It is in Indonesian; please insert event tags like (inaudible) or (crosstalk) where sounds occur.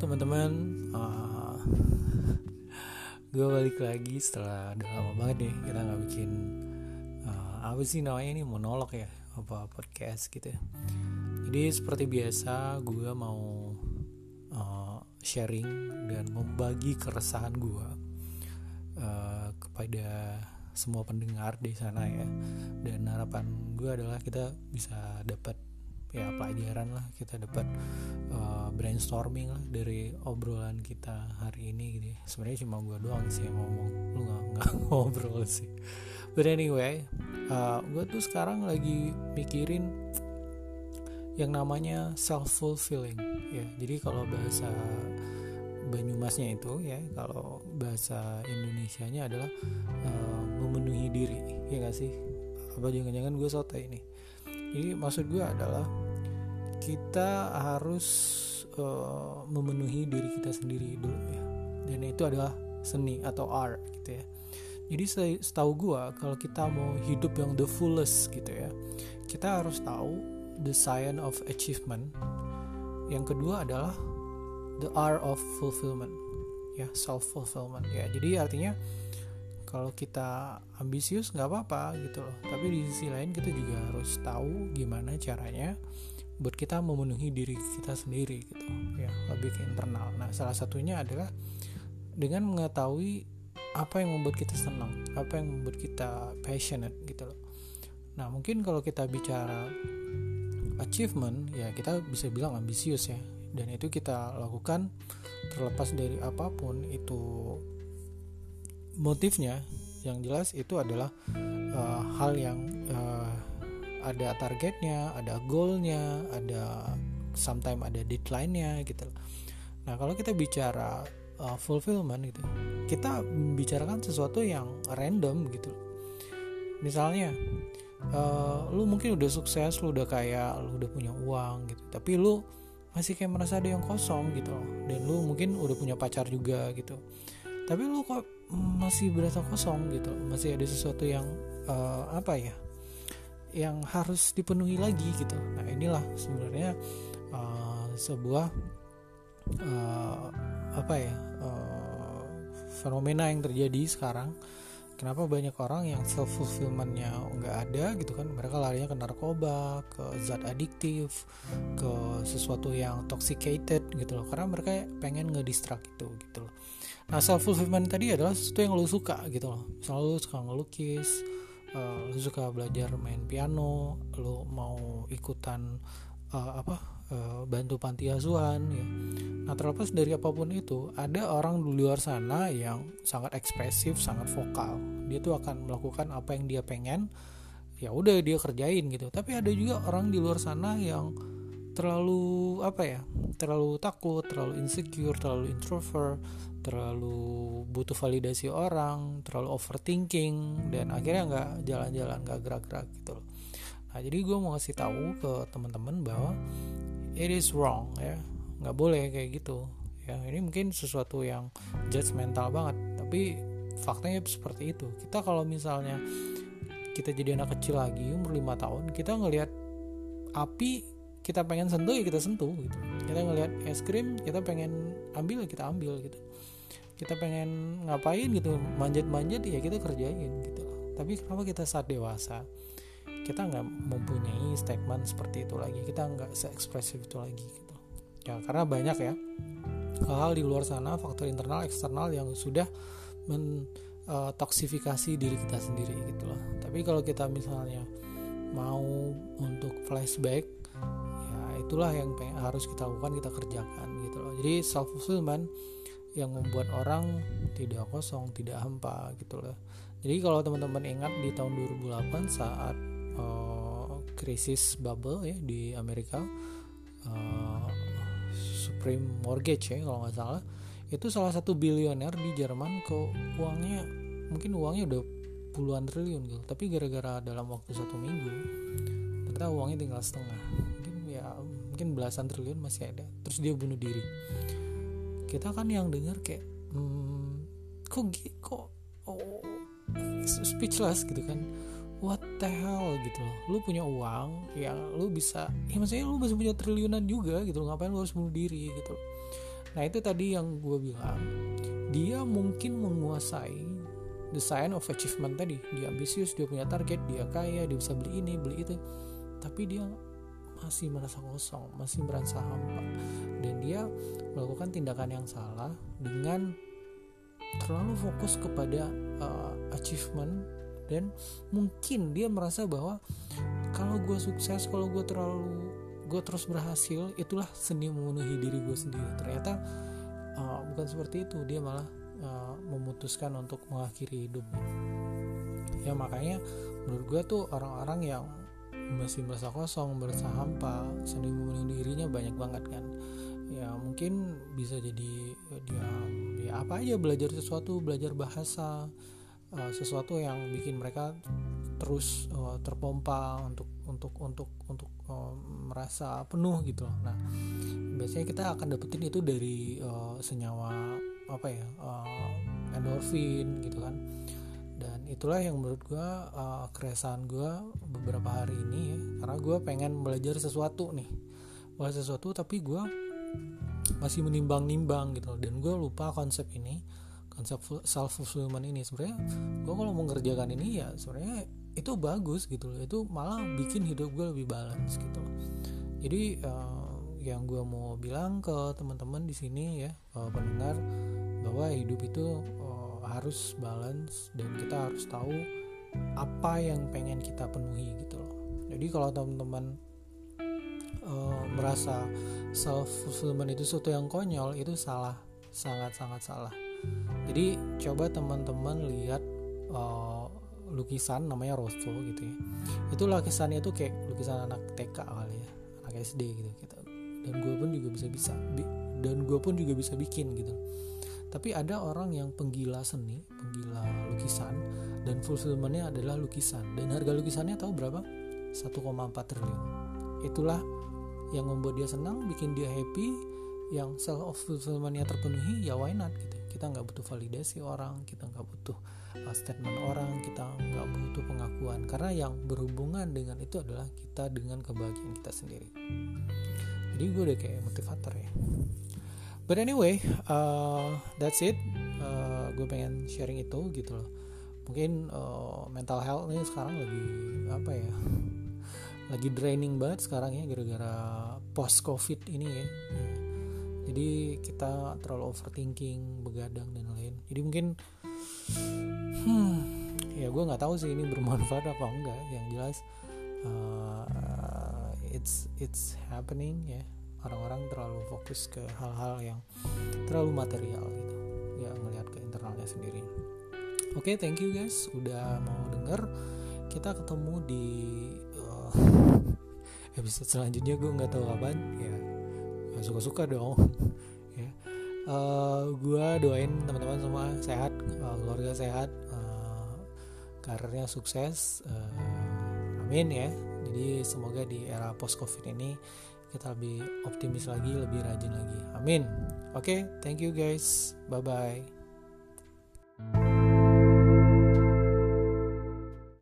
teman-teman, uh, gue balik lagi setelah udah lama banget nih kita nggak bikin uh, apa sih namanya ini monolog ya apa podcast gitu. ya. Jadi seperti biasa gue mau uh, sharing dan membagi keresahan gue uh, kepada semua pendengar di sana ya. Dan harapan gue adalah kita bisa dapat ya pelajaran lah kita dapat uh, brainstorming lah dari obrolan kita hari ini gitu ya. sebenarnya cuma gue doang sih yang ngomong lu nggak nggak (laughs) ngobrol sih. But anyway uh, gue tuh sekarang lagi mikirin yang namanya self fulfilling ya. Jadi kalau bahasa Banyumasnya itu ya kalau bahasa Indonesianya adalah uh, memenuhi diri ya gak sih? Apa jangan-jangan gue soto ini jadi maksud gue adalah kita harus uh, memenuhi diri kita sendiri dulu ya. Dan itu adalah seni atau art gitu ya. Jadi setahu gue kalau kita mau hidup yang the fullest gitu ya, kita harus tahu the science of achievement. Yang kedua adalah the art of fulfillment ya self fulfillment ya jadi artinya kalau kita ambisius nggak apa-apa gitu loh. Tapi di sisi lain kita juga harus tahu gimana caranya buat kita memenuhi diri kita sendiri gitu ya lebih ke internal. Nah salah satunya adalah dengan mengetahui apa yang membuat kita senang apa yang membuat kita passionate gitu loh. Nah mungkin kalau kita bicara achievement ya kita bisa bilang ambisius ya. Dan itu kita lakukan terlepas dari apa pun itu motifnya yang jelas itu adalah uh, hal yang uh, ada targetnya, ada goalnya, ada sometimes ada deadline-nya gitu. Nah kalau kita bicara uh, fulfillment gitu, kita bicarakan sesuatu yang random gitu. Misalnya, uh, lu mungkin udah sukses, lu udah kaya, lu udah punya uang gitu, tapi lu masih kayak merasa ada yang kosong gitu, dan lu mungkin udah punya pacar juga gitu tapi lu kok masih berasa kosong gitu? Masih ada sesuatu yang uh, apa ya? Yang harus dipenuhi lagi gitu. Nah inilah sebenarnya uh, sebuah uh, apa ya uh, fenomena yang terjadi sekarang kenapa banyak orang yang self fulfillmentnya nggak ada gitu kan mereka larinya ke narkoba ke zat adiktif ke sesuatu yang toxicated gitu loh karena mereka pengen ngedistract itu gitu loh Nah self fulfillment tadi adalah sesuatu yang lo suka gitu loh. Misalnya lo suka ngelukis, uh, lo suka belajar main piano, lo mau ikutan uh, apa uh, bantu panti asuhan ya. Nah terlepas dari apa pun itu, ada orang di luar sana yang sangat ekspresif, sangat vokal. Dia tuh akan melakukan apa yang dia pengen. Ya udah dia kerjain gitu. Tapi ada juga orang di luar sana yang terlalu apa ya terlalu takut terlalu insecure terlalu introvert terlalu butuh validasi orang terlalu overthinking dan akhirnya nggak jalan-jalan nggak gerak-gerak gitu loh nah jadi gue mau ngasih tahu ke teman-teman bahwa it is wrong ya nggak boleh kayak gitu. Ya ini mungkin sesuatu yang judgmental banget tapi faktanya seperti itu. Kita kalau misalnya kita jadi anak kecil lagi umur lima tahun kita ngelihat api kita pengen sentuh ya kita sentuh gitu. Kita ngelihat es krim kita pengen ambil ya kita ambil gitu. Kita pengen ngapain gitu manjat-manjat ya kita kerjain gitu. Tapi kenapa kita saat dewasa kita nggak mempunyai statement seperti itu lagi? Kita nggak se-ekspresif itu lagi gitu ya karena banyak ya hal-hal di luar sana faktor internal eksternal yang sudah mentoksifikasi uh, diri kita sendiri gitu loh. Tapi kalau kita misalnya mau untuk flashback itulah yang harus kita lakukan kita kerjakan gitu loh. Jadi self fulfillment yang membuat orang tidak kosong tidak hampa gitu loh. Jadi kalau teman-teman ingat di tahun 2008 saat uh, krisis bubble ya di Amerika uh, Supreme Mortgage ya kalau nggak salah. Itu salah satu bilioner di Jerman ke uangnya mungkin uangnya udah puluhan triliun gitu. Tapi gara-gara dalam waktu satu minggu ternyata uangnya tinggal setengah. Mungkin belasan triliun masih ada. Terus dia bunuh diri. Kita kan yang dengar kayak hmm, kok kok oh, speechless gitu kan what the hell gitu loh. Lu punya uang ya lu bisa ya maksudnya lu masih punya triliunan juga gitu loh. Ngapain lu harus bunuh diri gitu loh. Nah itu tadi yang gue bilang. Dia mungkin menguasai the science of achievement tadi. Dia ambisius dia punya target dia kaya dia bisa beli ini beli itu. Tapi dia masih merasa kosong masih merasa hampa. Dan dia melakukan tindakan yang salah dengan terlalu fokus kepada uh, achievement dan mungkin dia merasa bahwa kalau gue sukses kalau gue terlalu gue terus berhasil itulah seni memenuhi diri gue sendiri. Ternyata uh, bukan seperti itu. Dia malah uh, memutuskan untuk mengakhiri hidupnya. Ya makanya menurut gue tuh orang-orang yang masih merasa kosong merasa hampa seni memenuhi dirinya banyak banget kan. Ya mungkin bisa jadi dia ya apa aja belajar sesuatu belajar bahasa uh, sesuatu yang bikin mereka terus uh, terpompa untuk untuk untuk untuk uh, merasa penuh gitu. Nah biasanya kita akan dapetin itu dari uh, senyawa apa ya uh, endorfin gitu kan. Dan itulah yang menurut gue uh, keresahan gue beberapa hari ini ya. Karena gue pengen belajar sesuatu nih. Belajar sesuatu tapi gue masih menimbang-nimbang gitu. Dan gue lupa konsep ini self fulfillment ini. Sebenarnya gue kalau mau ngerjakan ini ya sebenarnya itu bagus gitu loh. Itu malah bikin hidup gue lebih balance gitu loh. Jadi uh, yang gue mau bilang ke teman-teman di sini ya uh, pendengar bahwa hidup itu uh, harus balance dan kita harus tahu apa yang pengen kita penuhi gitu loh. Jadi kalau teman-teman uh, merasa self fulfillment itu sesuatu yang konyol itu salah. Sangat sangat salah jadi coba teman-teman lihat uh, lukisan namanya Rosto gitu ya. Itu lukisannya itu kayak lukisan anak TK kali ya anak SD gitu, gitu. dan gue pun juga bisa bisa dan gue pun juga bisa bikin gitu. Tapi ada orang yang penggila seni penggila lukisan dan fulfillmentnya adalah lukisan. Dan harga lukisannya tahu berapa? 1,4 triliun. Itulah yang membuat dia senang bikin dia happy yang self fulfillmentnya terpenuhi ya why not gitu kita nggak butuh validasi orang kita nggak butuh uh, statement orang kita nggak butuh pengakuan. Karena yang berhubungan dengan itu adalah kita dengan kebahagiaan kita sendiri. Jadi gue udah kayak motivator ya. But anyway uh, that's it. Uh, gue pengen sharing itu gitu loh. Mungkin uh, mental health ini sekarang lagi apa ya (laughs) lagi draining banget sekarang ya gara-gara post covid ini ya. Jadi kita terlalu overthinking, begadang dan lain. Jadi mungkin, hmm, ya gue nggak tahu sih ini bermanfaat apa enggak. Yang jelas uh, it's it's happening ya. Orang-orang terlalu fokus ke hal-hal yang terlalu material gitu. Ya ngelihat ke internalnya sendiri. Oke, okay, thank you guys udah mau denger. Kita ketemu di (laughs) episode selanjutnya gue nggak tahu kapan ya suka-suka dong. (laughs) Ya. Uh, eh, gue doain teman-teman semua sehat uh, keluarga sehat uh, karirnya sukses uh, amin ya. Jadi semoga di era post covid ini kita lebih optimis lagi lebih rajin lagi. Amin. Oke okay, thank you guys. Bye bye